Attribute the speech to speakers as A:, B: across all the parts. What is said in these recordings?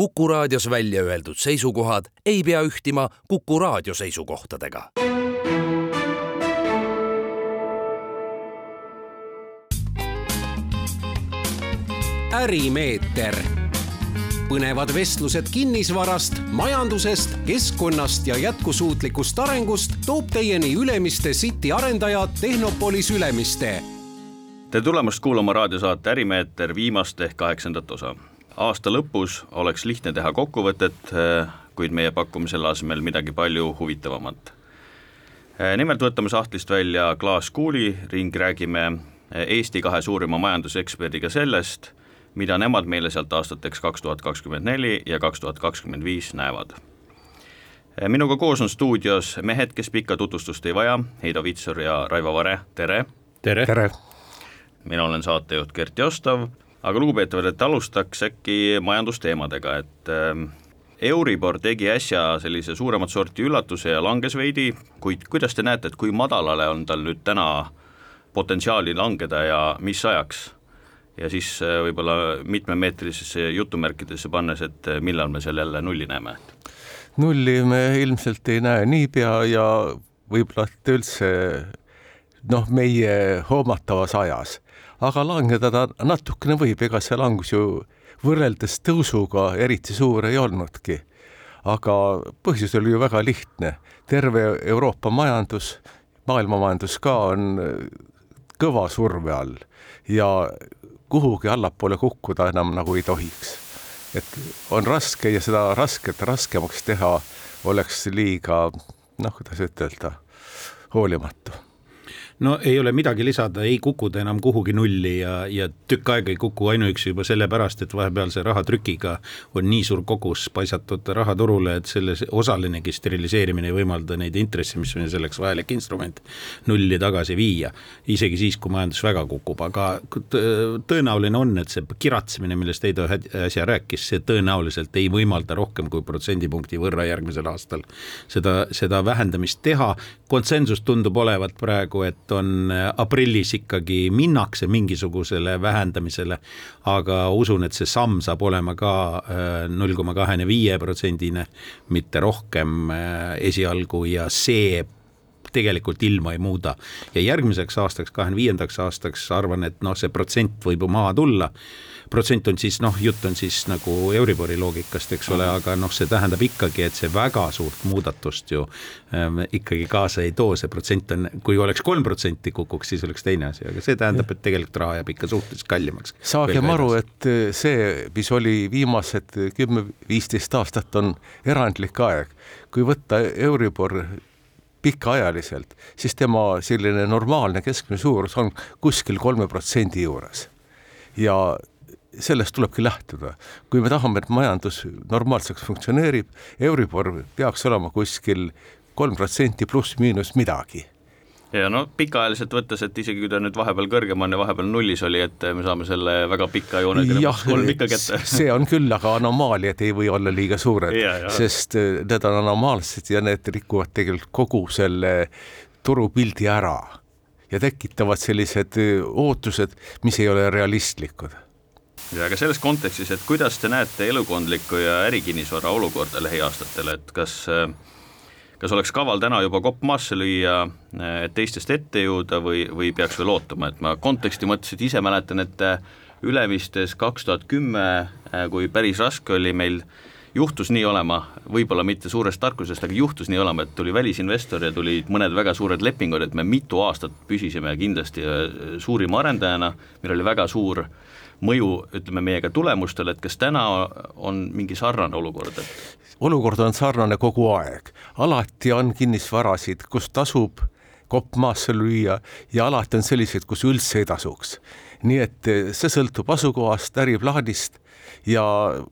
A: Kuku raadios välja öeldud seisukohad ei pea ühtima Kuku raadio seisukohtadega.
B: ärimeeter, põnevad vestlused kinnisvarast, majandusest, keskkonnast ja jätkusuutlikust arengust toob teieni Ülemiste City arendaja Tehnopolis Ülemiste.
C: Tere tulemast kuulama raadiosaate Ärimeeter viimast ehk kaheksandat osa aasta lõpus oleks lihtne teha kokkuvõtet, eh, kuid meie pakume selle asemel midagi palju huvitavamat. Eh, nimelt võtame sahtlist välja klaaskuuli ring räägime eh, Eesti kahe suurima majanduseksperdiga sellest, mida nemad meile sealt aastateks kaks tuhat kakskümmend neli ja kaks tuhat kakskümmend viis näevad. minuga koos on stuudios mehed, kes pikka tutvustust ei vaja, Heido Vitsur ja Raivo Vare, tere!
D: tere, tere.!
C: mina olen saatejuht Gert Jostov aga lugupeetavad, et alustaks äkki majandusteemadega, et äh, Euribor tegi äsja sellise suuremat sorti üllatuse ja langes veidi, kuid kuidas te näete, et kui madalale on tal nüüd täna potentsiaali langeda ja mis ajaks? ja siis äh, võib-olla mitmemeetrisesse jutumärkidesse pannes, et äh, millal me seal jälle nulli näeme?
D: nulli me ilmselt ei näe niipea ja võib-olla üldse noh, meie hoomatavas ajas aga langeda ta natukene võib, ega see langus ju võrreldes tõusuga eriti suur ei olnudki. aga põhjus oli ju väga lihtne, terve Euroopa majandus, maailma majandus ka on kõva surve all ja kuhugi allapoole kukkuda enam nagu ei tohiks. et on raske ja seda rasket raskemaks teha oleks liiga noh, kuidas ütelda, hoolimatu
E: no ei ole midagi lisada, ei kuku ta enam kuhugi nulli ja, ja tükk aega ei kuku ainuüksi juba sellepärast, et vahepealse rahatrükiga on nii suur kogus paisatud raha turule, et selle osalinegi steriliseerimine ei võimalda neid intresse, mis on selleks vajalik instrument, nulli tagasi viia. isegi siis, kui majandus väga kukub, aga tõenäoline on, et see kiratsemine, millest Heido äsja rääkis, see tõenäoliselt ei võimalda rohkem kui protsendipunkti võrra järgmisel aastal seda, seda vähendamist teha. konsensus tundub olevat praegu, et et on äh, aprillis ikkagi minnakse mingisugusele vähendamisele, aga usun, et see samm saab olema ka äh, null koma kahekümne viie protsendine, mitte rohkem äh, esialgu ja see tegelikult ilma ei muuda. ja järgmiseks aastaks, kahekümne viiendaks aastaks arvan, et noh, see protsent võib ju maha tulla protsent on siis noh, jutt on siis nagu Euribori loogikast, eks ole, aga noh, see tähendab ikkagi, et see väga suurt muudatust ju ähm, ikkagi kaasa ei too, see protsent on, kui oleks kolm protsenti kukuks, siis oleks teine asi, aga see tähendab, et tegelikult raha jääb ikka suhteliselt kallimaks.
D: saagem aru, et äh, see, mis oli viimased kümme-viisteist aastat, on erandlik aeg. kui võtta Euribor pikaajaliselt, siis tema selline normaalne keskmine suurus on kuskil kolme protsendi juures. ja sellest tulebki lähtuda. kui me tahame, et majandus normaalselt funktsioneerib, Euribor peaks olema kuskil kolm protsenti pluss-miinus midagi.
C: Ja no pikaajaliselt võttes, et isegi kui ta nüüd vahepeal kõrgem on ja vahepeal nullis oli, et me saame selle väga pika joonega
D: kolm ikka kätte. see on küll, aga anomaaliad ei või olla liiga suured, sest äh, need on anomaalsed ja need rikuvad tegelikult kogu selle turupildi ära ja tekitavad sellised äh, ootused, mis ei ole realistlikud
C: ja aga selles kontekstis, et kuidas te näete elukondlikku ja ärikinnisvara olukorda lähiaastatel, et kas kas oleks kaval täna juba kopp maasse lüüa, et teistest ette jõuda või, või peaks veel ootama, et ma konteksti mõttes, et ise mäletan, et Ülemistes kaks tuhat kümme, kui päris raske oli meil, juhtus nii olema, võib-olla mitte suurest tarkusest, aga juhtus nii olema, et tuli välisinvestor ja tulid mõned väga suured lepingud, et me mitu aastat püsisime kindlasti suurima arendajana, meil oli väga suur äh, mõju, ütleme meiega tulemustele, et kas täna on mingi sarnane olukord, et
D: olukord on sarnane kogu aeg, alati on kinnisvarasid, kus tasub kopp maasse lüüa ja alati on selliseid, kus üldse ei tasuks. nii et eh, see sõltub asukohast, äriplaanist ja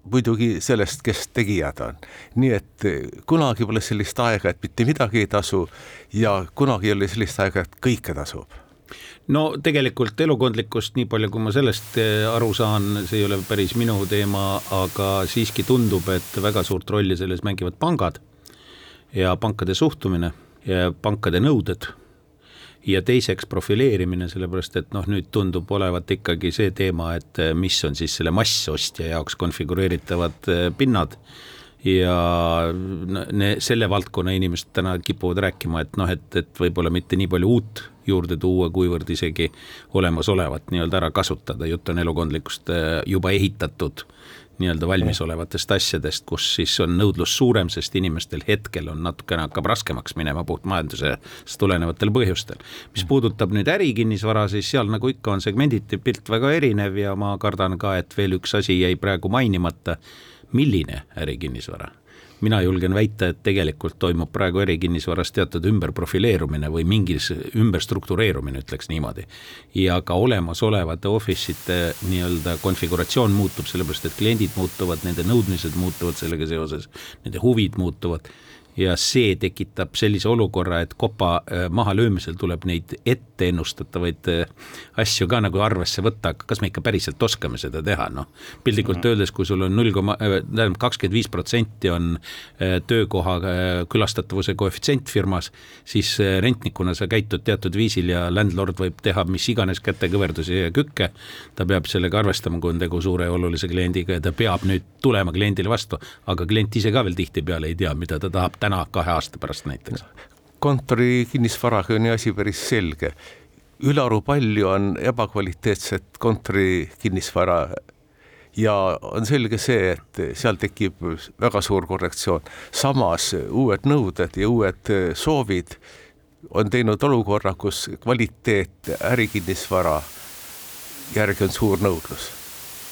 D: muidugi sellest, kes tegijad on. nii et eh, kunagi pole sellist aega, et mitte midagi ei tasu ja kunagi ei ole sellist aega, et kõike tasub
E: no tegelikult elukondlikkust, nii palju kui ma sellest eh, aru saan, see ei ole päris minu teema, aga siiski tundub, et väga suurt rolli selles mängivad pangad ja pankade suhtumine ja pankade nõuded. Ja teiseks profileerimine, sellepärast et noh, nüüd tundub olevat ikkagi see teema, et mis on siis selle massostja jaoks konfigureeritavad pinnad. Ja ne, selle valdkonna inimesed täna kipuvad rääkima, et noh, et, et võib-olla mitte nii palju uut juurde tuua, kuivõrd isegi olemasolevat nii-öelda ära kasutada, jutt on elukondlikust juba ehitatud nii-öelda valmisolevatest asjadest, kus siis on nõudlus suurem, sest inimestel hetkel on natukene hakkab raskemaks minema puhtmajandusest tulenevatel põhjustel. mis puudutab nüüd ärikinnisvara, siis seal nagu ikka on segmenditi pilt väga erinev ja ma kardan ka, et veel üks asi jäi praegu mainimata. Milline ärikinnisvara mina julgen väita, et tegelikult toimub praegu ärikinnisvaras teatud ümberprofileerumine või mingis ümberstruktureerumine, ütleks niimoodi. ja ka olemasolevate office'ite nii-öelda konfiguratsioon muutub, sellepärast et kliendid muutuvad, nende nõudmised muutuvad sellega seoses, nende huvid muutuvad ja see tekitab sellise olukorra, et kopa äh, mahalöömisel tuleb neid etteennustatavaid äh, asju ka nagu arvesse võtta, aga kas me ikka päriselt oskame seda teha, noh. piltlikult -hmm. öeldes, kui sul on null koma, äh, tähendab kakskümmend viis protsenti on töökoha külastatavuse koefitsient firmas, siis rentnikuna sa käitud teatud viisil ja landlord võib teha mis iganes kätekõverdusi ja kükke. ta peab sellega arvestama, kui on tegu suure ja olulise kliendiga ja ta peab nüüd tulema kliendile vastu, aga klient ise ka veel tihtipeale ei tea, mida ta tahab täna kahe aasta pärast näiteks?
D: kontori kinnisvaraga on ju asi päris selge. ülearu palju on ebakvaliteetset kontori kinnisvara ja on selge see, et seal tekib väga suur korrektsioon. samas uued nõuded ja uued soovid on teinud olukorra, kus kvaliteet ärikinnisvara järgi on suur nõudlus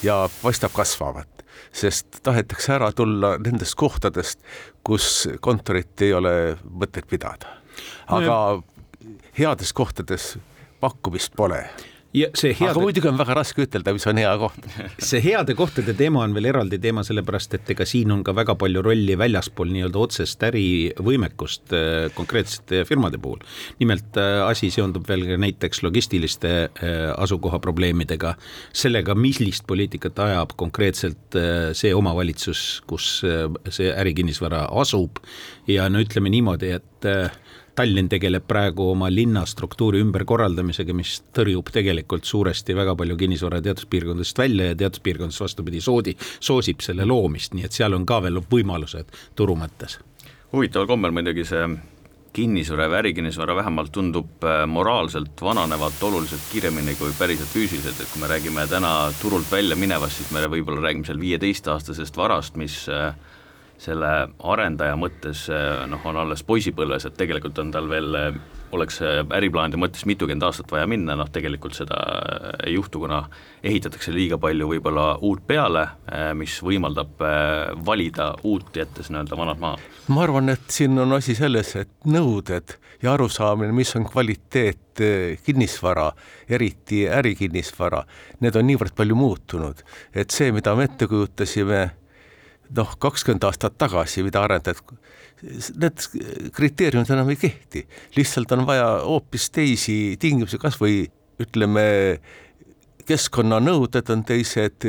D: ja paistab kasvavat sest tahetakse ära tulla nendest kohtadest, kus kontorit ei ole mõtet pidada. aga heades kohtades pakkumist pole ja see heade... aga muidugi on väga raske ütelda, mis on hea koht.
E: see heade kohtade teema on veel eraldi teema, sellepärast et ega siin on ka väga palju rolli väljaspool nii-öelda otsest ärivõimekust äh, konkreetsete firmade puhul. nimelt äh, asi seondub veel ka näiteks logistiliste äh, asukoha probleemidega, sellega, millist poliitikat ajab konkreetselt see omavalitsus, kus see ärikinnisvara asub ja no ütleme niimoodi, et Tallinn tegeleb praegu oma linnastruktuuri ümberkorraldamisega, mis tõrjub tegelikult suuresti väga palju kinnisvara teaduspiirkondadest välja ja teaduspiirkondadest vastupidi soodi, soosib selle loomist, nii et seal on ka veel võimalused turu mõttes.
C: huvitaval kombel muidugi see kinnisvara või ärikinnisvara vähemalt tundub äh, moraalselt vananevat oluliselt kiiremini kui päriselt füüsiliselt, et kui me räägime täna turult välja minevast, siis me võib-olla räägime seal viieteistaastasest varast, mis äh, selle arendaja mõttes eh, noh, on alles poisipõlves, et tegelikult on tal veel, eh, oleks eh, äriplaanide mõttes mitukümmend aastat vaja minna, noh tegelikult seda ei juhtu, kuna ehitatakse liiga palju võib-olla uut peale, mis võimaldab valida uut, jättes nii-öelda vanad maha.
D: ma arvan, et siin on asi selles, et nõuded ja arusaamine, mis on kvaliteet kinnisvara, eriti ärikinnisvara, need on niivõrd palju muutunud, et see, mida me ette kujutasime noh, kakskümmend aastat tagasi, mida arendati, need kriteeriumid enam ei kehti, lihtsalt on vaja hoopis teisi tingimusi, kas või ütleme, keskkonnanõuded on teised,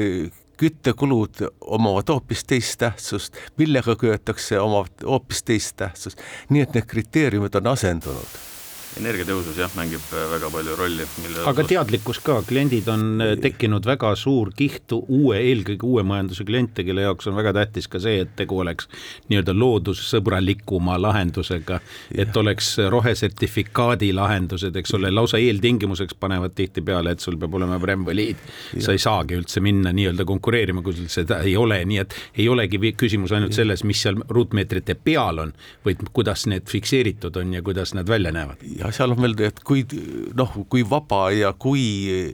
D: küttekulud omavad hoopis teist tähtsust, millega köetakse, omavad hoopis teist tähtsust, nii et need kriteeriumid on asendunud
C: energiatõusus jah, mängib äh, väga palju rolli.
E: aga teadlikkus ka, kliendid on äh, tekkinud väga suur kiht uue, eelkõige uue majanduse kliente, kelle jaoks on väga tähtis ka see, et tegu oleks nii-öelda loodussõbralikuma lahendusega, et oleks rohesertifikaadi lahendused, eks ole, lausa eeltingimuseks panevad tihtipeale, et sul peab olema Brem või liid. sa ei saagi üldse minna nii-öelda konkureerima, kui sul seda ei ole, nii et ei olegi küsimus ainult selles, mis seal ruutmeetrite peal on, vaid kuidas need fikseeritud on ja kuidas nad välja näevad
D: ja seal on veel, et kui noh, kui vaba ja kui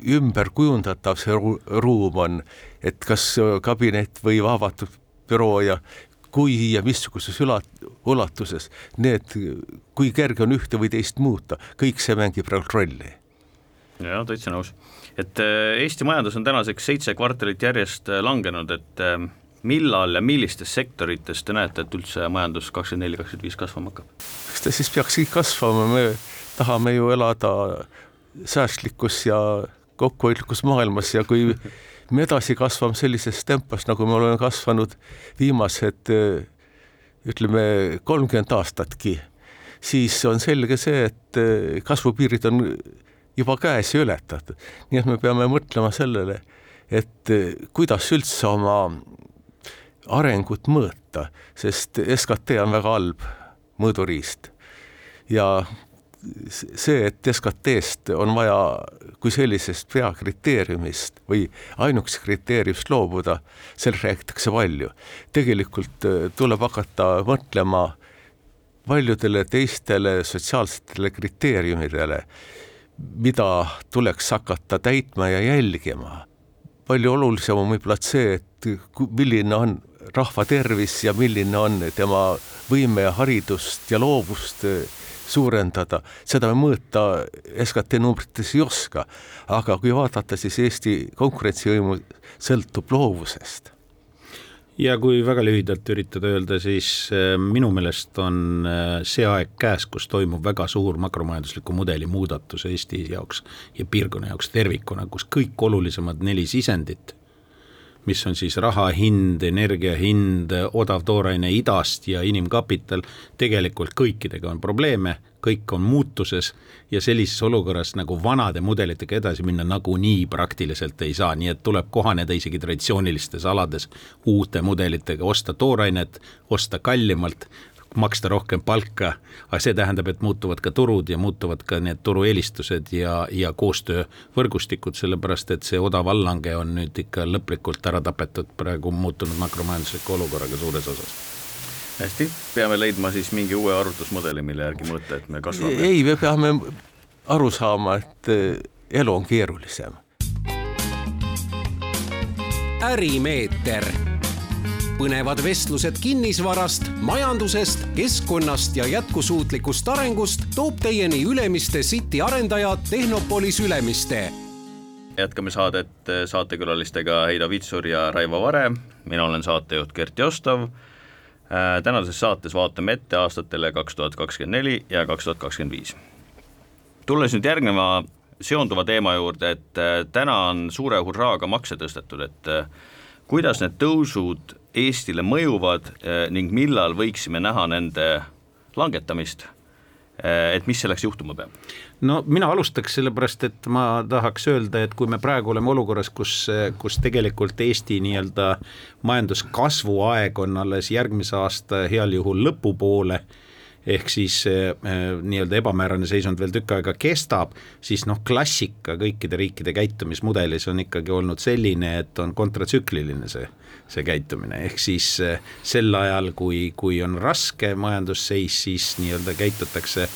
D: ümberkujundatav see ruum on, et kas kabinet või avatud büroo ja kui ja missuguses ülat-, ulatuses, need, kui kerge on ühte või teist muuta, kõik see mängib rolli.
C: jah, täitsa nõus. et äh, Eesti majandus on tänaseks seitse kvartalit järjest äh, langenud, et äh, millal ja millistes sektorites te näete, et üldse majandus kakskümmend neli, kakskümmend viis kasvama hakkab?
D: eks ta siis peakski kasvama, me tahame ju elada säästlikus ja kokkuhoidlikus maailmas ja kui me edasi kasvame sellises tempos, nagu me oleme kasvanud viimased ütleme kolmkümmend aastatki, siis on selge see, et kasvupiirid on juba käes ja ületatud. nii et me peame mõtlema sellele, et kuidas üldse oma arengut mõõta, sest SKT on väga halb mõõduriist. ja see, et SKT-st on vaja kui sellisest peakriteeriumist või ainukesest kriteeriumist loobuda, sellest räägitakse palju. tegelikult äh, tuleb hakata mõtlema paljudele teistele sotsiaalsetele kriteeriumidele, mida tuleks hakata täitma ja jälgima. Palju olulisem on võib-olla see, et milline on rahva tervis ja milline on tema võime haridust ja loovust äh, suurendada, seda mõõta SKT numbrites ei oska. aga kui vaadata, siis Eesti konkurentsivõimu sõltub loovusest
E: ja kui väga lühidalt üritada öelda, siis äh, minu meelest on äh, see aeg käes, kus toimub väga suur makromajandusliku mudeli muudatus Eesti jaoks ja piirkonna jaoks tervikuna, kus kõik olulisemad neli sisendit mis on siis raha hind, energia hind, odav tooraine idast ja inimkapital, tegelikult kõikidega on probleeme, kõik on muutuses ja sellises olukorras nagu vanade mudelitega edasi minna nagunii praktiliselt ei saa, nii et tuleb kohaneda isegi traditsioonilistes alades uute mudelitega, osta toorainet, osta kallimalt, maksta rohkem palka, aga see tähendab, et muutuvad ka turud ja muutuvad ka need turueelistused ja, ja koostöövõrgustikud, sellepärast et see odav allhange on nüüd ikka lõplikult ära tapetud praegu muutunud makromajandusliku olukorraga suures osas
C: hästi, peame leidma siis mingi uue arvutusmudeli, mille järgi mõõta, et me kasvame.
D: ei, me peame aru saama, et eh, elu on keerulisem.
B: ärimeeter põnevad vestlused kinnisvarast, majandusest, keskkonnast ja jätkusuutlikust arengust toob teieni Ülemiste City arendaja Tehnopolis Ülemiste.
C: jätkame saadet saatekülalistega Heido Vitsur ja Raivo Vare, mina olen saatejuht Gert Jostov. Äh, tänases saates vaatame ette aastatele kaks tuhat kakskümmend neli ja kaks tuhat kakskümmend viis. tulles nüüd järgneva seonduva teema juurde, et äh, täna on suure hurraaga makse tõstetud, et kuidas need tõusud Eestile mõjuvad eh, ning millal võiksime näha nende langetamist, eh, et mis selleks juhtuma peab?
E: no mina alustaks sellepärast, et ma tahaks öelda, et kui me praegu oleme olukorras, kus, kus tegelikult Eesti nii-öelda majanduskasvu aeg on alles järgmise aasta heal juhul lõpupoole ehk siis äh, nii-öelda ebamäärane seisund veel tükk aega kestab, siis noh, klassika kõikide riikide käitumismudelis on ikkagi olnud selline, et on kontratsükliline see see käitumine, ehk siis eh, sel ajal, kui, kui on raske majandusseis, siis nii-öelda käitutakse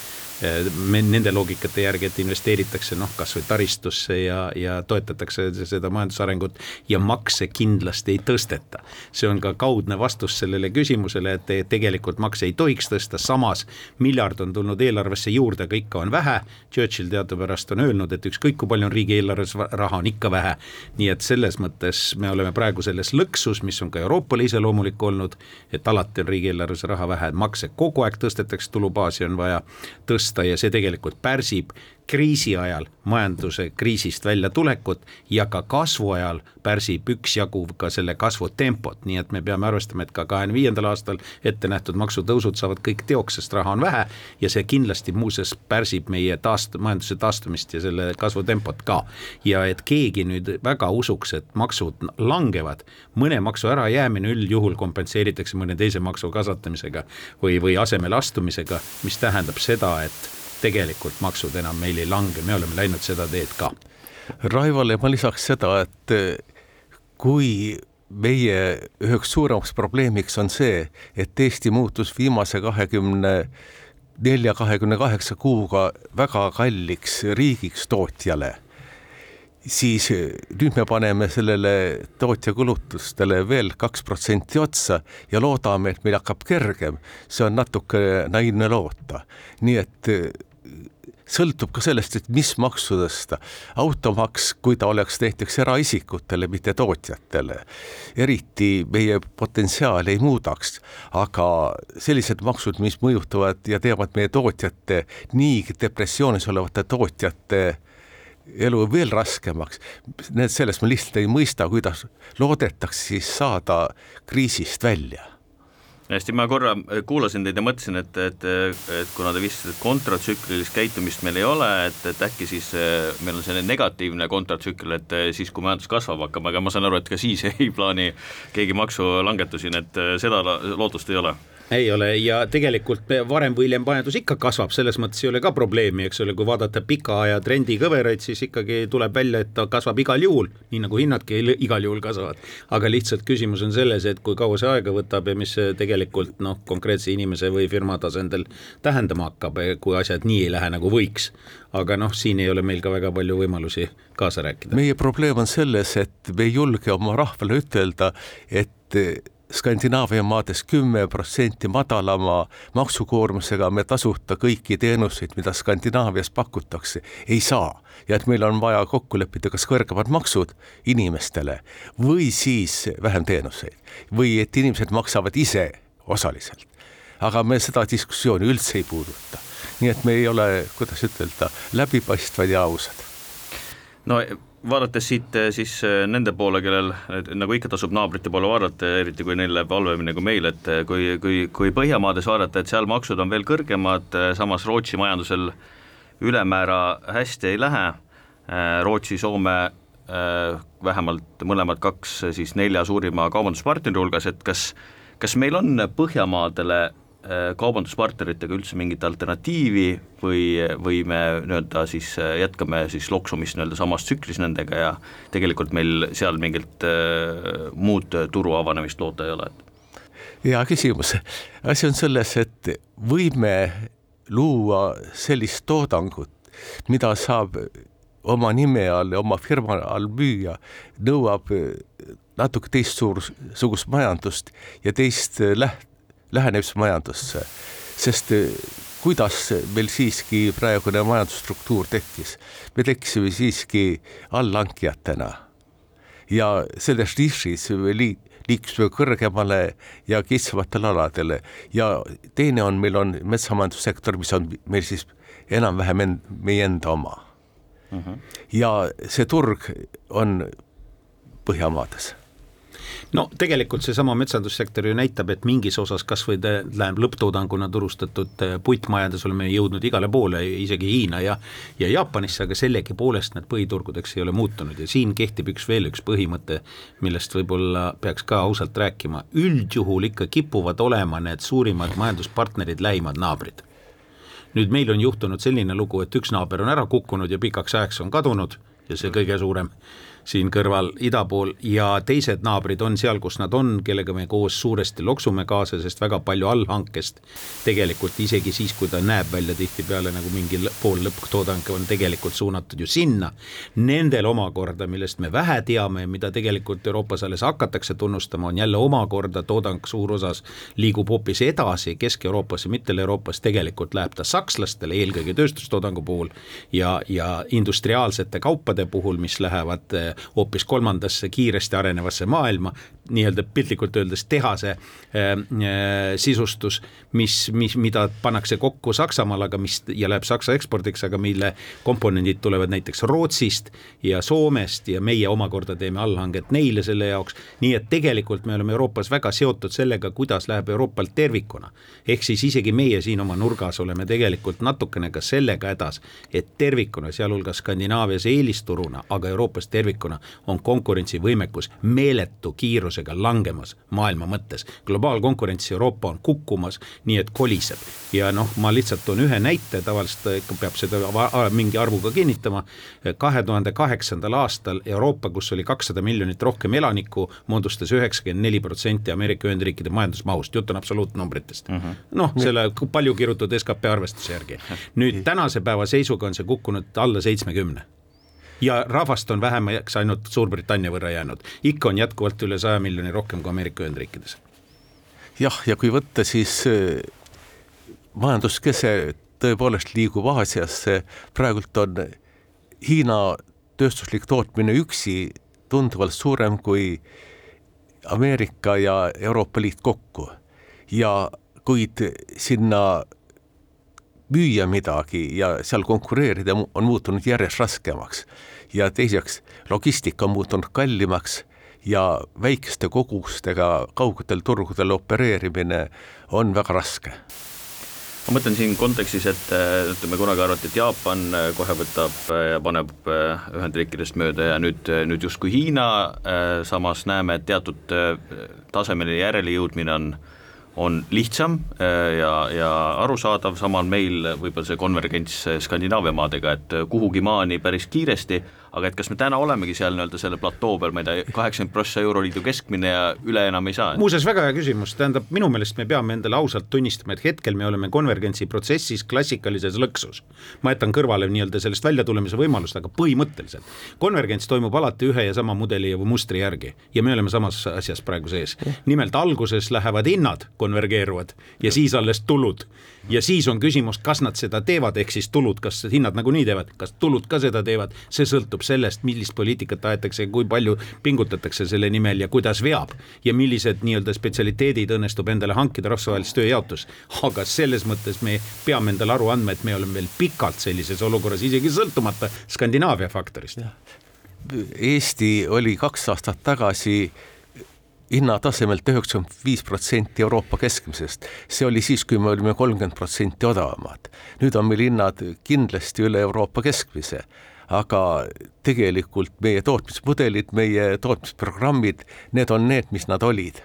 E: nende loogikate järgi, et investeeritakse noh, kasvõi taristusse ja, ja toetatakse seda majandusarengut ja makse kindlasti ei tõsteta. see on ka kaudne vastus sellele küsimusele, et tegelikult makse ei tohiks tõsta, samas miljard on tulnud eelarvesse juurde, aga ikka on vähe. Churchill teadupärast on öelnud, et ükskõik kui palju on riigieelarves raha, on ikka vähe. nii et selles mõttes me oleme praegu selles lõksus, mis on ka Euroopale iseloomulik olnud, et alati on riigieelarves raha vähe, makse kogu aeg tõstetakse, tulubaasi on vaja tõsta tõsta ja see tegelikult pärsib kriisi ajal majanduse kriisist väljatulekut ja ka kasvu ajal pärsib üksjagu ka selle kasvu tempot, nii et me peame arvestama, et ka kahekümne viiendal aastal ette nähtud maksutõusud saavad kõik teoks, sest raha on vähe ja see kindlasti muuseas pärsib meie taast-, majanduse taastumist ja selle kasvutempot ka. ja et keegi nüüd väga usuks, et maksud langevad, mõne maksu ärajäämine üldjuhul kompenseeritakse mõne teise maksu kasvatamisega või, või asemele astumisega, mis tähendab seda, et tegelikult maksud enam meil ei lange, me oleme läinud seda teed ka.
D: Raivole ma lisaks seda, et eh, kui meie üheks suuremaks probleemiks on see, et Eesti muutus viimase kahekümne nelja, kahekümne kaheksa kuuga väga kalliks riigiks tootjale, siis eh, nüüd me paneme sellele tootja kulutustele veel kaks protsenti otsa ja loodame, et meil hakkab kergem. see on natuke naiivne loota, nii et eh, sõltub ka sellest, et mis maksu tõsta. automaks, kui ta oleks näiteks eraisikutele, mitte tootjatele, eriti meie potentsiaali ei muudaks, aga sellised maksud, mis mõjutavad ja teevad meie tootjate, niigi depressioonis olevate tootjate elu veel raskemaks, need, sellest ma lihtsalt ei mõista, kuidas loodetakse siis saada kriisist välja
C: hästi, ma korra kuulasin teid ja mõtlesin, et, et, et kuna te et kontratsüklilist käitumist meil ei ole, et, et äkki siis meil on selline negatiivne kontratsükkel, et siis, kui majandus kasvab hakkab, aga ma saan aru, et ka siis ei plaani keegi maksulangetusi, nii et seda lootust ei ole
E: ei ole ja tegelikult varem või hiljem majandus ikka kasvab, selles mõttes ei ole ka probleemi, eks ole, kui vaadata pika aja trendi kõveraid, siis ikkagi tuleb välja, et ta kasvab igal juhul, nii nagu hinnadki igal juhul kasvavad. aga lihtsalt küsimus on selles, et kui kaua see aega võtab ja mis see tegelikult noh, konkreetse inimese või firma tasandil tähendama hakkab, kui asjad nii ei lähe, nagu võiks. aga noh, siin ei ole meil ka väga palju võimalusi kaasa rääkida.
D: meie probleem on selles, et me ei julge oma rahvale ütelda, et Skandinaavia maades kümme protsenti madalama maksukoormusega me tasuta kõiki teenuseid, mida Skandinaavias pakutakse, ei saa. ja et meil on vaja kokku leppida, kas kõrgemad maksud inimestele või siis vähem teenuseid või et inimesed maksavad ise osaliselt. aga me seda diskussiooni üldse ei puuduta. nii et me ei ole, kuidas ütelda, läbipaistvad ja ausad.
C: no vaadates siit eh, siis eh, nende poole, kellel nagu ikka tasub naabrite poole vaadata, eriti kui neil läheb halvemini kui meil, et eh, kui, kui, kui Põhjamaades vaadata, et seal maksud on veel kõrgemad, samas Rootsi majandusel ülemäära hästi ei lähe, Rootsi, Soome vähemalt mõlemad kaks siis nelja suurima kaubanduspartneri hulgas, et kas, kas meil on Põhjamaadele kaubanduspartneritega üldse mingit alternatiivi või, või me nii-öelda siis äh, jätkame siis loksumist nii-öelda samas tsüklis nendega ja tegelikult meil seal mingit äh, muud turu avanemist loota ei ole,
D: hea küsimus, asi on selles, et võime luua sellist toodangut, mida saab oma nime all ja oma firma all müüa, nõuab natuke teistsugust majandust ja teist läht-, lähenemismajandusse, sest eh, kuidas meil siiski praegune majandusstruktuur tekkis, me tekkisime siiski allhankijatena ja selles nišis li-, liikusime kõrgemale ja kitsamatele aladele ja teine on, meil on metsamajandussektor, mis on meil siis enam-vähem en, meie enda oma. Mhm. -huh. ja see turg on Põhjamaades
E: no tegelikult seesama metsandussektor ju näitab, et mingis osas kasvõi läheb lõpptoodanguna turustatud äh, puitmajades oleme jõudnud igale poole, isegi Hiina ja ja Jaapanisse, aga sellegipoolest need põhiturgudeks ei ole muutunud. Ja siin kehtib üks veel üks põhimõte, millest võib-olla peaks ka ausalt rääkima, üldjuhul ikka kipuvad olema need suurimad majanduspartnerid lähimad naabrid. Nüüd meil on juhtunud selline lugu, et üks naaber on ära kukkunud ja pikaks ajaks on kadunud ja see kõige suurem siin kõrval ida pool ja teised naabrid on seal, kus nad on, kellega me koos suuresti loksume kaasa, sest väga palju allhankest tegelikult isegi siis, kui ta näeb välja tihtipeale nagu mingi pool lõpptoodang on tegelikult suunatud ju sinna. Nendel omakorda, millest me vähe teame mida tegelikult Euroopas alles hakatakse tunnustama, on jälle omakorda toodang suur osas liigub hoopis edasi Kesk-Euroopasse, Mittel-Euroopas tegelikult läheb ta sakslastele, eelkõige tööstustoodangu puhul ja, ja industriaalsete kaupade puhul, mis lähevad hoopis kolmandasse kiiresti arenevasse maailma, nii-öelda piltlikult öeldes tehase äh, äh, sisustus, mis, mis, mida pannakse kokku Saksamaal, aga mis ja läheb Saksa ekspordiks, aga mille komponendid tulevad näiteks Rootsist ja Soomest ja meie omakorda teeme allhanget neile selle jaoks. nii et tegelikult me oleme Euroopas väga seotud sellega, kuidas läheb Euroopal tervikuna. ehk siis isegi meie siin oma nurgas oleme tegelikult natukene ka sellega hädas, et tervikuna, sealhulgas Skandinaavias eelisturuna, aga Euroopas tervikuna on konkurentsivõimekus meeletu kiirus kiirusega langemas maailma mõttes. globaalkonkurents Euroopa on kukkumas, nii et koliseb ja noh, ma lihtsalt toon ühe näite, tavaliselt ikka peab seda mingi arvuga kinnitama. kahe tuhande kaheksandal aastal Euroopa, kus oli kakssada miljonit rohkem elanikku, moodustas üheksakümmend neli protsenti Ameerika Ühendriikide majandusmahust, jutt on absoluutnumbritest uh. -huh. noh, selle palju kirutud skp arvestuse järgi. nüüd tänase päeva seisuga on see kukkunud alla seitsmekümne ja rahvast on vähemaks ainult Suurbritannia võrra jäänud, ikka on jätkuvalt üle saja miljoni rohkem kui Ameerika Ühendriikides.
D: jah, ja kui võtta, siis äh, majanduskese tõepoolest liigub Aasiasse, praegult on Hiina tööstuslik tootmine üksi tunduvalt suurem kui Ameerika ja Euroopa Liit kokku. Ja kuid sinna müüa midagi ja seal konkureerida on muutunud järjest raskemaks. Ja teiseks, logistika on muutunud kallimaks ja väikeste kogustega kaugetel turgudel opereerimine on väga raske.
C: Ma mõtlen siin kontekstis, et ütleme, kunagi arvati, et Jaapan kohe võtab ja paneb Ühendriikidest mööda ja nüüd, nüüd justkui Hiina, samas näeme, et teatud tasemele järelejõudmine on on lihtsam ja, ja arusaadav, samal meil võib-olla see konvergents Skandinaavia maadega, et kuhugi maani päris kiiresti aga et kas me täna olemegi seal nii-öelda selle platoo peal, ma ei tea, kaheksakümmend prossa Euroliidu keskmine ja üle enam ei saa?
E: muuseas, väga hea küsimus, tähendab, minu meelest me peame endale ausalt tunnistama, et hetkel me oleme konvergentsi protsessis klassikalises lõksus. ma jätan kõrvale nii-öelda sellest väljatulemise võimalust, aga põhimõtteliselt konvergents toimub alati ühe ja sama mudeli või mustri järgi ja me oleme samas asjas praegu sees. nimelt alguses lähevad hinnad, konvergeeruvad ja siis alles tulud ja siis on küsimus, kas nad seda teevad, ehk siis tulud, kas hinnad nagunii teevad, kas tulud ka seda teevad, see sõltub sellest, millist poliitikat aetakse, kui palju pingutatakse selle nimel ja kuidas veab ja millised nii-öelda spetsialiteedid õnnestub endale hankida rahvusvahelises tööjaotus. aga selles mõttes me peame endale aru andma, et me oleme veel pikalt sellises olukorras, isegi sõltumata Skandinaavia faktorist.
D: Eesti oli kaks aastat tagasi hinnatasemelt üheksakümmend viis protsenti Euroopa keskmisest. see oli siis, kui me olime kolmkümmend protsenti odavamad. nüüd on meil hinnad kindlasti üle Euroopa keskmise, aga tegelikult meie tootmismudelid, meie tootmisprogrammid, need on need, mis nad olid.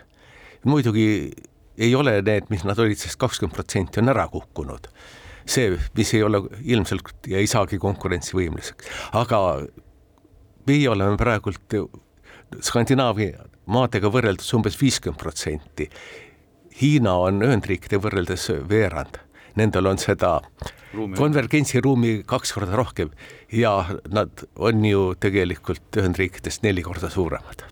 D: muidugi ei ole need, mis nad olid, sest kakskümmend protsenti on ära kukkunud. see, mis ei ole ilmselt ja ei saagi konkurentsivõimeliseks, aga meie oleme praegult Skandinaavia maadega võrreldes umbes viiskümmend protsenti. Hiina on Ühendriikide võrreldes veerand, nendel on seda ruumi. konvergentsiruumi kaks korda rohkem ja nad on ju tegelikult Ühendriikidest neli korda suuremad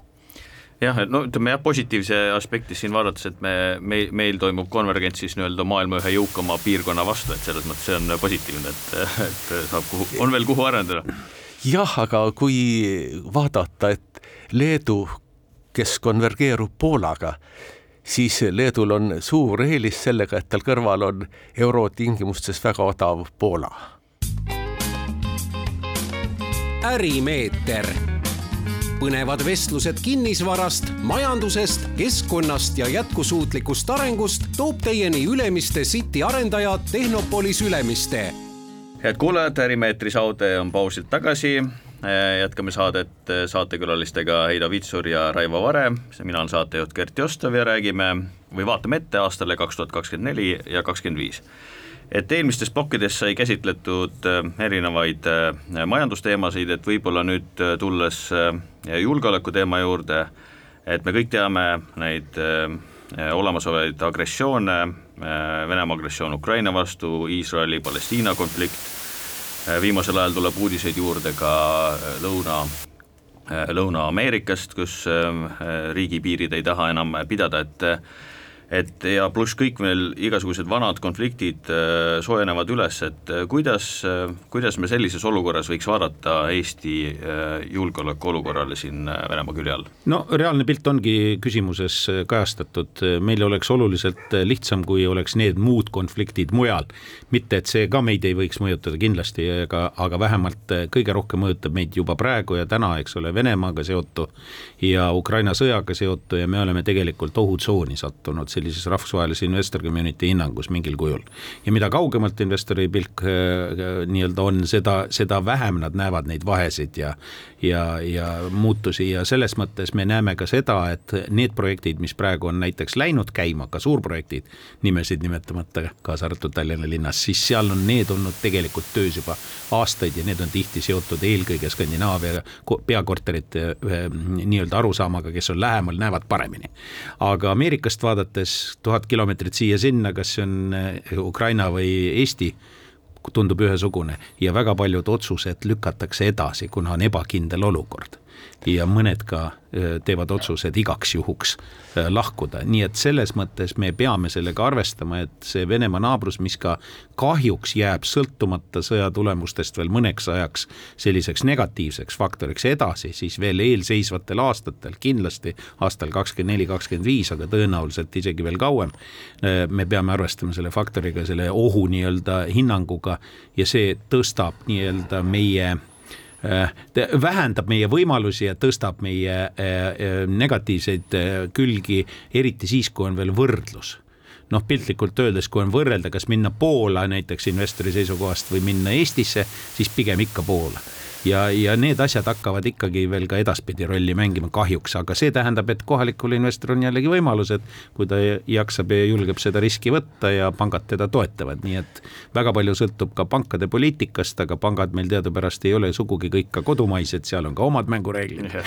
C: jah, et no ütleme jah, positiivse aspekti siin vaadates, et me, me, meil toimub konvergents siis nii-öelda maailma ühe jõukama piirkonna vastu, et selles mõttes see on positiivne, et, et saab kuhu, on veel kuhu arendada.
D: jah, aga kui vaadata, et Leedu kes konvergeerub Poolaga, siis Leedul on suur eelis sellega, et tal kõrval on eurotingimustes väga odav Poola.
B: ärimeeter, põnevad vestlused kinnisvarast, majandusest, keskkonnast ja jätkusuutlikust arengust toob teieni Ülemiste City arendaja Tehnopolis Ülemiste.
C: head kuulajad, Ärimeetri saade on pausilt tagasi jätkame saadet äh, saatekülalistega Heido Vitsur ja Raivo Vare, mina olen saatejuht Gert Jostov ja räägime või vaatame ette aastale kaks tuhat kakskümmend neli ja kakskümmend viis. et eelmistes plokkides sai käsitletud äh, erinevaid majandusteemasid, et võib-olla nüüd tulles julgeoleku teema juurde, et me kõik teame neid olemasolevaid agressioone, Venemaa agressioon Ukraina vastu, Iisraeli-Palestiina konflikt Äh, viimasel ajal tuleb uudiseid juurde ka äh, Lõuna äh, Lõuna-Ameerikast, kus riigipiirid ei taha enam pidada, et et ja pluss kõik veel igasugused vanad konfliktid äh, soojenevad üles, et äh, kuidas, äh, kuidas me sellises olukorras võiks vaadata Eesti julgeolekuolukorrale siin Venemaa külje all?
E: no reaalne pilt ongi küsimuses kajastatud, meil oleks oluliselt lihtsam, kui oleks need muud konfliktid mujal. mitte, et see ka meid ei võiks mõjutada kindlasti, aga, aga vähemalt kõige rohkem mõjutab meid juba praegu ja täna, eks ole, Venemaaga seotu ja Ukraina sõjaga seotu ja me oleme tegelikult ohutsooni sattunud sellises rahvusvahelise investor community hinnangus mingil kujul. ja mida kaugemalt investori pilk äh, äh, nii-öelda on, seda, seda vähem nad näevad neid vahesid ja ja, ja muutusi ja selles mõttes me näeme ka seda, et need projektid, mis praegu on näiteks läinud käima, ka suurprojektid, nimesid nimetamata, kaasa arvatud Tallinna linnas, siis seal on need olnud tegelikult töös juba aastaid ja need on tihti seotud eelkõige Skandinaavia peakorterite nii-öelda arusaamaga, kes on lähemal, näevad paremini. aga Ameerikast vaadates umbes tuhat kilomeetrit siia-sinna, kas see on eh, Ukraina või Eesti, tundub ühesugune. Ja väga paljud otsused lükatakse edasi, kuna on ebakindel olukord ja mõned ka teevad otsused igaks juhuks lahkuda, nii et selles mõttes me peame sellega arvestama, et see Venemaa naabrus, mis ka kahjuks jääb sõltumata sõja tulemustest veel mõneks ajaks selliseks negatiivseks faktoriks edasi, siis veel eelseisvatel aastatel, kindlasti aastal kakskümmend neli, kakskümmend viis, aga tõenäoliselt isegi veel kauem, me peame arvestama selle faktoriga, selle ohu nii-öelda hinnanguga ja see tõstab nii-öelda meie vähendab meie võimalusi ja tõstab meie negatiivseid külgi, eriti siis, kui on veel võrdlus. Noh, piltlikult öeldes, kui on võrrelda, kas minna Poola näiteks investori seisukohast või minna Eestisse, siis pigem ikka Poola ja, ja need asjad hakkavad ikkagi veel ka edaspidi rolli mängima kahjuks, aga see tähendab, et kohalikul investoril on jällegi võimalus, et kui ta jaksab ja julgeb seda riski võtta ja pangad teda toetavad, nii et väga palju sõltub ka pankade poliitikast, aga pangad meil teadupärast ei ole sugugi kõik ka kodumaised, seal on ka omad mängureeglid.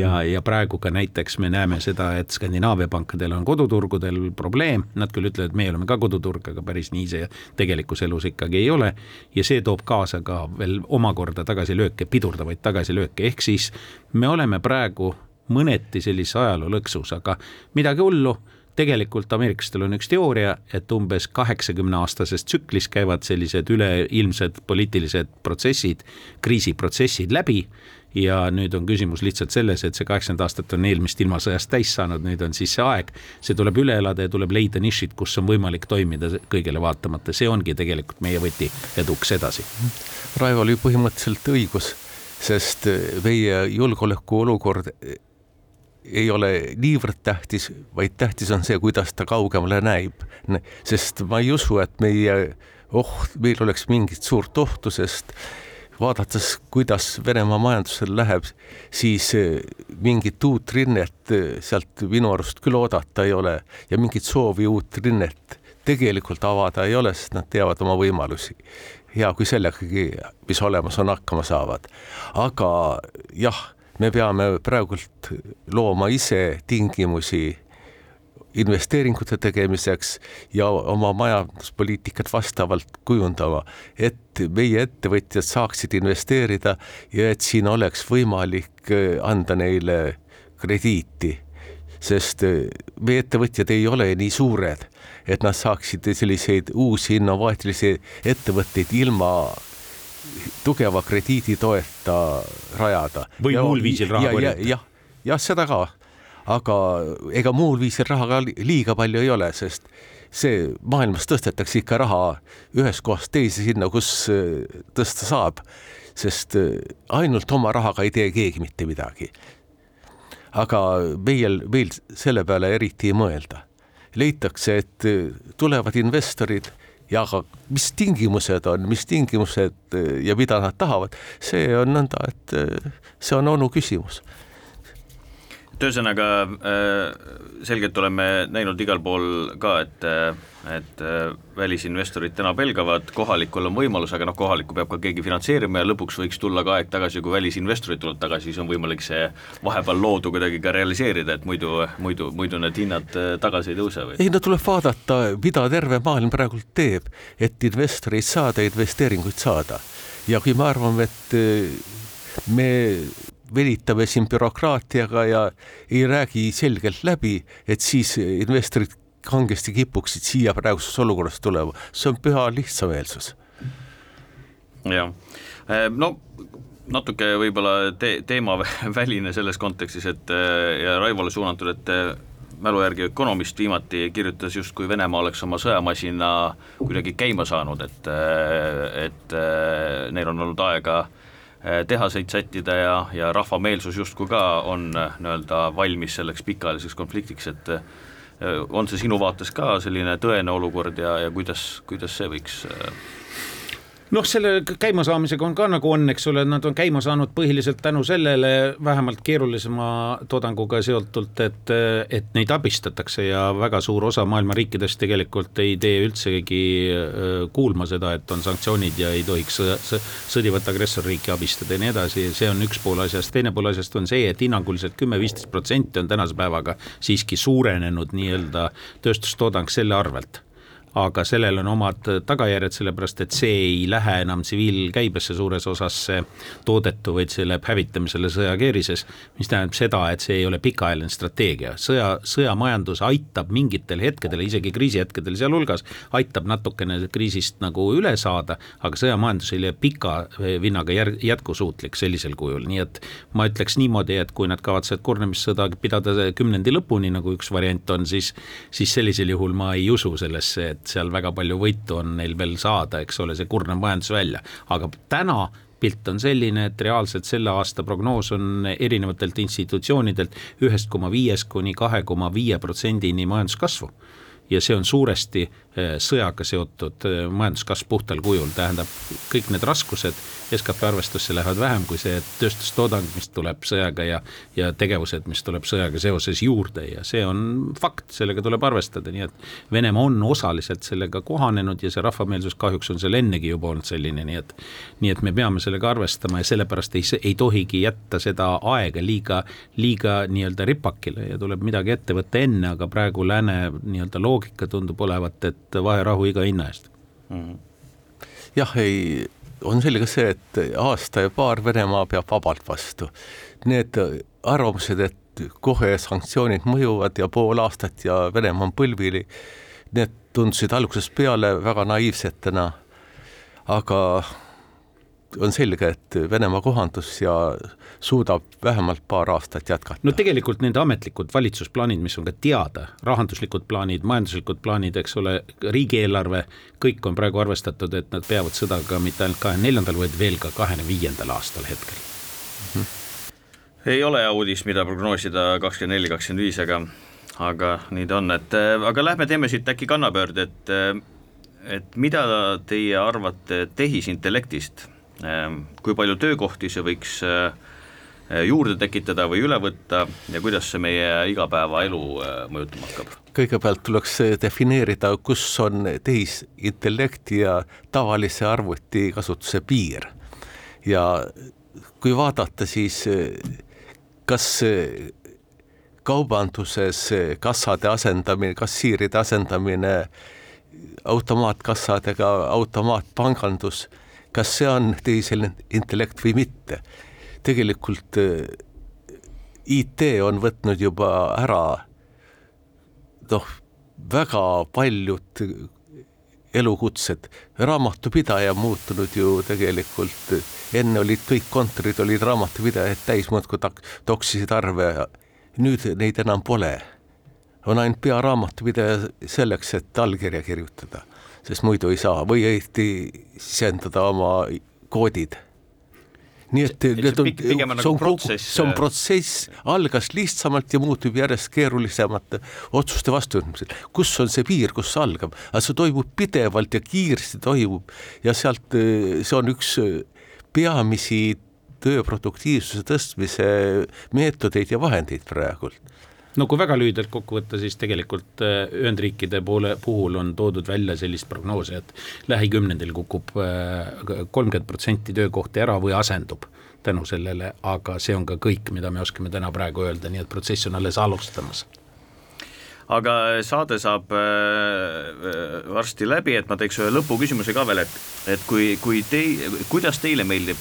E: ja, ja praegu ka näiteks me näeme seda, et Skandinaavia pankadel on koduturgudel probleem, nad küll ütlevad, et meie oleme ka koduturg, aga päris nii see tegelikus elus ikkagi ei ole ja see toob kaasa ka veel omakorda tagasilööke lõõke, pidurdavaid tagasilööke, ehk siis me oleme praegu mõneti sellises ajaloolõksus, aga midagi hullu. Tegelikult ameeriklastel on üks teooria, et umbes kaheksakümne aastases tsüklis käivad sellised üleilmsed poliitilised protsessid, kriisiprotsessid läbi ja nüüd on küsimus lihtsalt selles, et see kaheksakümmend aastat on eelmist ilmasõjast täis saanud, nüüd on siis see aeg, see tuleb üle elada ja tuleb leida nišid, kus on võimalik toimida kõigele vaatamata, see ongi tegelikult meie võti eduks edasi.
D: Raivo oli põhimõtteliselt õigus, sest meie julgeolekuolukord ei ole niivõrd tähtis, vaid tähtis on see, kuidas ta kaugemale näib. sest ma ei usu, et meie oht, meil oleks mingit suurt ohtu, sest vaadates, kuidas Venemaa majandusel läheb, siis mingit uut rinnet sealt minu arust küll oodata ei ole ja mingit soovi uut rinnet tegelikult avada ei ole, sest nad teavad oma võimalusi hea, kui sellegagi, mis olemas on, hakkama saavad. aga jah, me peame praegult looma ise tingimusi investeeringute tegemiseks ja oma majanduspoliitikat vastavalt kujundama, et meie ettevõtjad saaksid investeerida ja et siin oleks võimalik äh, anda neile krediiti sest äh, meie ettevõtjad ei ole nii suured, et nad saaksid selliseid uusi innovaatilisi ettevõtteid ilma tugeva krediiditoeta rajada.
E: või muul viisil raha
D: korjata. jah, jah, seda ka, aga ega muul viisil raha ka liiga palju ei ole, sest see maailmas tõstetakse ikka raha ühest kohast teise sinna, kus äh, tõsta saab, sest äh, ainult oma rahaga ei tee keegi mitte midagi. aga meil, meil selle peale eriti ei mõelda. Leitakse, et äh, tulevad investorid ja aga mis tingimused on, mis tingimused ja mida nad tahavad, see on nõnda, et see on onu küsimus
C: et ühesõnaga selgelt oleme näinud igal pool ka, et et äh, välisinvestorid täna pelgavad, kohalikul on võimalus, aga noh, kohalikku peab ka keegi finantseerima ja lõpuks võiks tulla ka aeg tagasi, kui välisinvestorid tulevad tagasi, siis on võimalik see vahepeal loodu kuidagi ka realiseerida, et muidu, muidu, muidu need hinnad äh, tagasi ei tõuse või?
D: ei no tuleb vaadata, mida terve maailm praegult teeb, et investoreid saada, investeeringuid saada. ja kui me arvame, et äh, me venitame siin bürokraatiaga ja ei räägi selgelt läbi, et siis investorid kangesti kipuksid siia praeguses olukorras tulema, see on püha lihtsameelsus.
C: jah, eh, no natuke võib-olla te teemaväline selles kontekstis, et eh, ja Raivole suunatud, et eh, mälu järgi Ökonomist viimati kirjutas justkui Venemaa oleks oma sõjamasina kuidagi käima saanud, et, et neil on olnud aega tehaseid sättida ja, ja rahva meelsus justkui ka on nii-öelda valmis selleks pikaajaliseks konfliktiks, et Äh, on see sinu vaates ka selline tõene olukord ja, ja kuidas, kuidas see võiks
E: noh, selle käimasaamisega on ka nagu on, eks ole, nad on käima saanud põhiliselt tänu sellele vähemalt keerulisema toodanguga seotult, et, et neid abistatakse ja väga suur osa maailma riikidest tegelikult ei tee üldsegi kuulma seda, et on sanktsioonid ja ei tohiks sõdivat agressorriiki abistada ja nii edasi, see on üks pool asjast, teine pool asjast on see, et hinnanguliselt kümme-viisteist protsenti on tänase päevaga siiski suurenenud nii-öelda tööstustoodang selle arvelt aga sellel on omad tagajärjed, sellepärast et see ei lähe enam tsiviilkäibesse suures osas see toodetu, vaid see läheb hävitamisele sõjakeerises, mis tähendab seda, et see ei ole pikaajaline strateegia, sõja, sõjamajandus aitab mingitel hetkedel, isegi kriisihetkedel sealhulgas, aitab natukene kriisist nagu üle saada, aga sõjamajandus ei ole pika vinnaga jär-, jätkusuutlik sellisel kujul, nii et ma ütleks niimoodi, et kui nad kavatsevad kurnamissõda pidada kümnendi lõpuni, nagu üks variant on, siis siis sellisel juhul ma ei usu sellesse, et et seal väga palju võitu on neil veel saada, eks ole, see kurnab majandus välja, aga täna pilt on selline, et reaalselt selle aasta prognoos on erinevatelt institutsioonidelt ühest koma viiest kuni kahe koma viie protsendini majanduskasvu. Ja see on suuresti sõjaga seotud eh, majanduskasv puhtal kujul, tähendab kõik need raskused skp arvestusse lähevad vähem kui see tööstustoodang, mis tuleb sõjaga ja, ja tegevused, mis tuleb sõjaga seoses juurde ja see on fakt, sellega tuleb arvestada, nii et Venemaa on osaliselt sellega kohanenud ja see rahvameelsus kahjuks on seal ennegi juba olnud selline, nii et nii et me peame sellega arvestama ja sellepärast ei, ei tohigi jätta seda aega liiga, liiga nii-öelda ripakile ja tuleb midagi ette võtta enne, aga praegu lääne nii-öelda loogika tundub olevat, et vaherahu iga hinna eest mm. -hmm.
D: jah, ei, on selge see, et aasta ja paar Venemaa peab vabalt vastu. Need arvamused, et kohe sanktsioonid mõjuvad ja pool aastat ja Venemaa on põlvili, need tundusid algusest peale väga naiivsetena. aga on selge, et Venemaa kohandus ja suudab vähemalt paar aastat jätkata.
E: no tegelikult nende ametlikud valitsusplaanid, mis on ka teada, rahanduslikud plaanid, majanduslikud plaanid, eks ole, riigieelarve, kõik on praegu arvestatud, et nad peavad sõda ka mitte ainult kahekümne neljandal, vaid veel ka kahekümne viiendal aastal hetkel mm.
C: -hmm. ei ole uudis, mida prognoosida kakskümmend neli, kakskümmend viis, aga aga nii ta on, et aga lähme teeme siit äkki kannapöörde, et et mida teie arvate tehisintellektist kui palju töökohti see võiks eh, juurde tekitada või üle võtta ja kuidas see meie igapäevaelu eh, mõjutama hakkab?
D: kõigepealt tuleks defineerida, kus on tehisintellekti ja tavalise arvuti kasutuse piir. ja kui vaadata, siis kas kaubanduses kassade asendamine, kassiiride asendamine automaatkassadega, automaatpangandus kas see on tehiseline intellekt või mitte. tegelikult äh, IT on võtnud juba ära noh, väga paljud elukutsed, raamatupidaja muutunud ju tegelikult, enne olid kõik kontorid olid raamatupidajad täis, muudkui toksisid arve, nüüd neid enam pole. on ainult pearaamatupidaja selleks, et allkirja kirjutada sest muidu ei saa. Või õieti sisendada oma koodid. Nii et need on, see on, nagu protsess, see on protsess, algas lihtsamalt ja muutub järjest keerulisemate otsuste vastuvõtmisel. kus on see piir, kus see algab, aga see toimub pidevalt ja kiiresti toimub ja sealt, äh, see on üks äh, peamisi töö produktiivsuse tõstmise meetodeid ja vahendeid praegult
E: no kui väga lühidalt kokku võtta, siis tegelikult äh, Ühendriikide poole puhul on toodud välja sellist prognoosi, et lähikümnendil kukub äh, kolmkümmend protsenti töökohti ära või asendub tänu sellele, aga see on ka kõik, mida me oskame täna praegu öelda, nii et protsess on alles alustamas.
C: Aga saade saab äh, varsti läbi, et ma teeks ühe lõpuküsimuse ka veel, et et kui, kui tei-, kuidas teile meeldib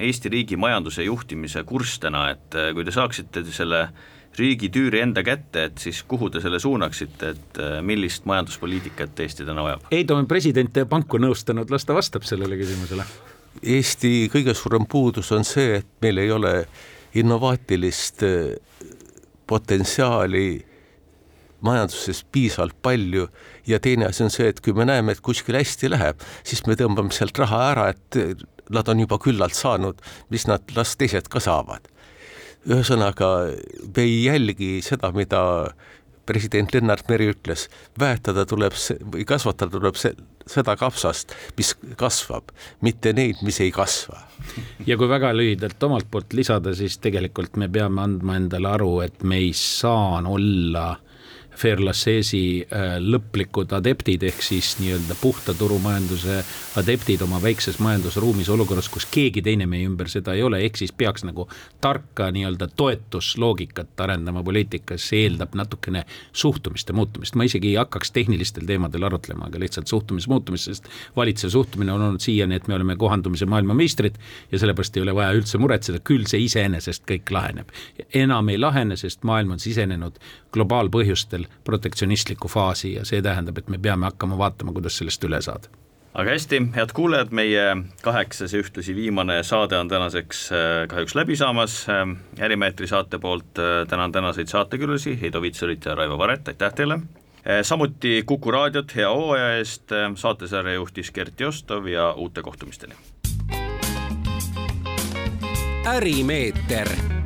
C: Eesti riigi majanduse juhtimise kurss täna, et kui te saaksite selle äh, riigi tüüri enda kätte, et siis kuhu te selle suunaksite, et äh, millist majanduspoliitikat Eesti täna vajab?
E: Heido on presidente ja panku nõustanud, las ta vastab sellele küsimusele.
D: Eesti kõige suurem puudus on see, et meil ei ole innovaatilist äh, potentsiaali majanduses piisavalt palju ja teine asi on see, et kui me näeme, et kuskil hästi läheb, siis me tõmbame sealt raha ära, et nad on juba küllalt saanud, mis nad, las teised ka saavad ühesõnaga, me ei jälgi seda, mida president Lennart Meri ütles, väetada tuleb või kasvatada tuleb see, seda kapsast, mis kasvab, mitte neid, mis ei kasva.
E: ja kui väga lühidalt omalt poolt lisada, siis tegelikult me peame andma endale aru, et me ei saa olla äh, Fairlassesi äh, lõplikud adeptid ehk siis nii-öelda puhta turumajanduse adeptid oma väikses majandusruumis olukorras, kus keegi teine meie ümber seda ei ole, ehk siis peaks nagu tarka nii-öelda toetusloogikat arendama poliitikas, see eeldab natukene suhtumiste muutumist, ma isegi ei hakkaks tehnilistel teemadel arutlema, aga lihtsalt suhtumise muutumist, sest valitsev suhtumine on olnud siiani, et me oleme kohandumise maailmameistrid ja sellepärast ei ole vaja üldse muretseda, küll see iseenesest kõik laheneb. enam ei lahene, sest maailm on sisenenud globaalpõhjustel protektsionistlikku faasi ja see tähendab, et me peame hakkama vaatama, kuidas sellest üle saada
C: aga hästi, head kuulajad, meie kaheksas ja ühtlasi viimane saade on tänaseks äh, kahjuks läbi saamas. Äh, Ärimeetri saate poolt äh, tänan tänaseid saatekülalisi, Heido Vitsurit ja Raivo Varet, aitäh teile! samuti Kuku raadiot hea hooaja eest, saatesarja juhtis Gert Jostov ja uute kohtumisteni!
B: Ärimeeter.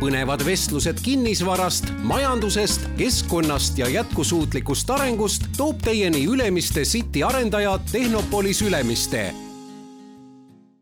B: Põnevad vestlused kinnisvarast, majandusest, keskkonnast ja jätkusuutlikust arengust toob teieni Ülemiste City arendaja Tehnopolis Ülemiste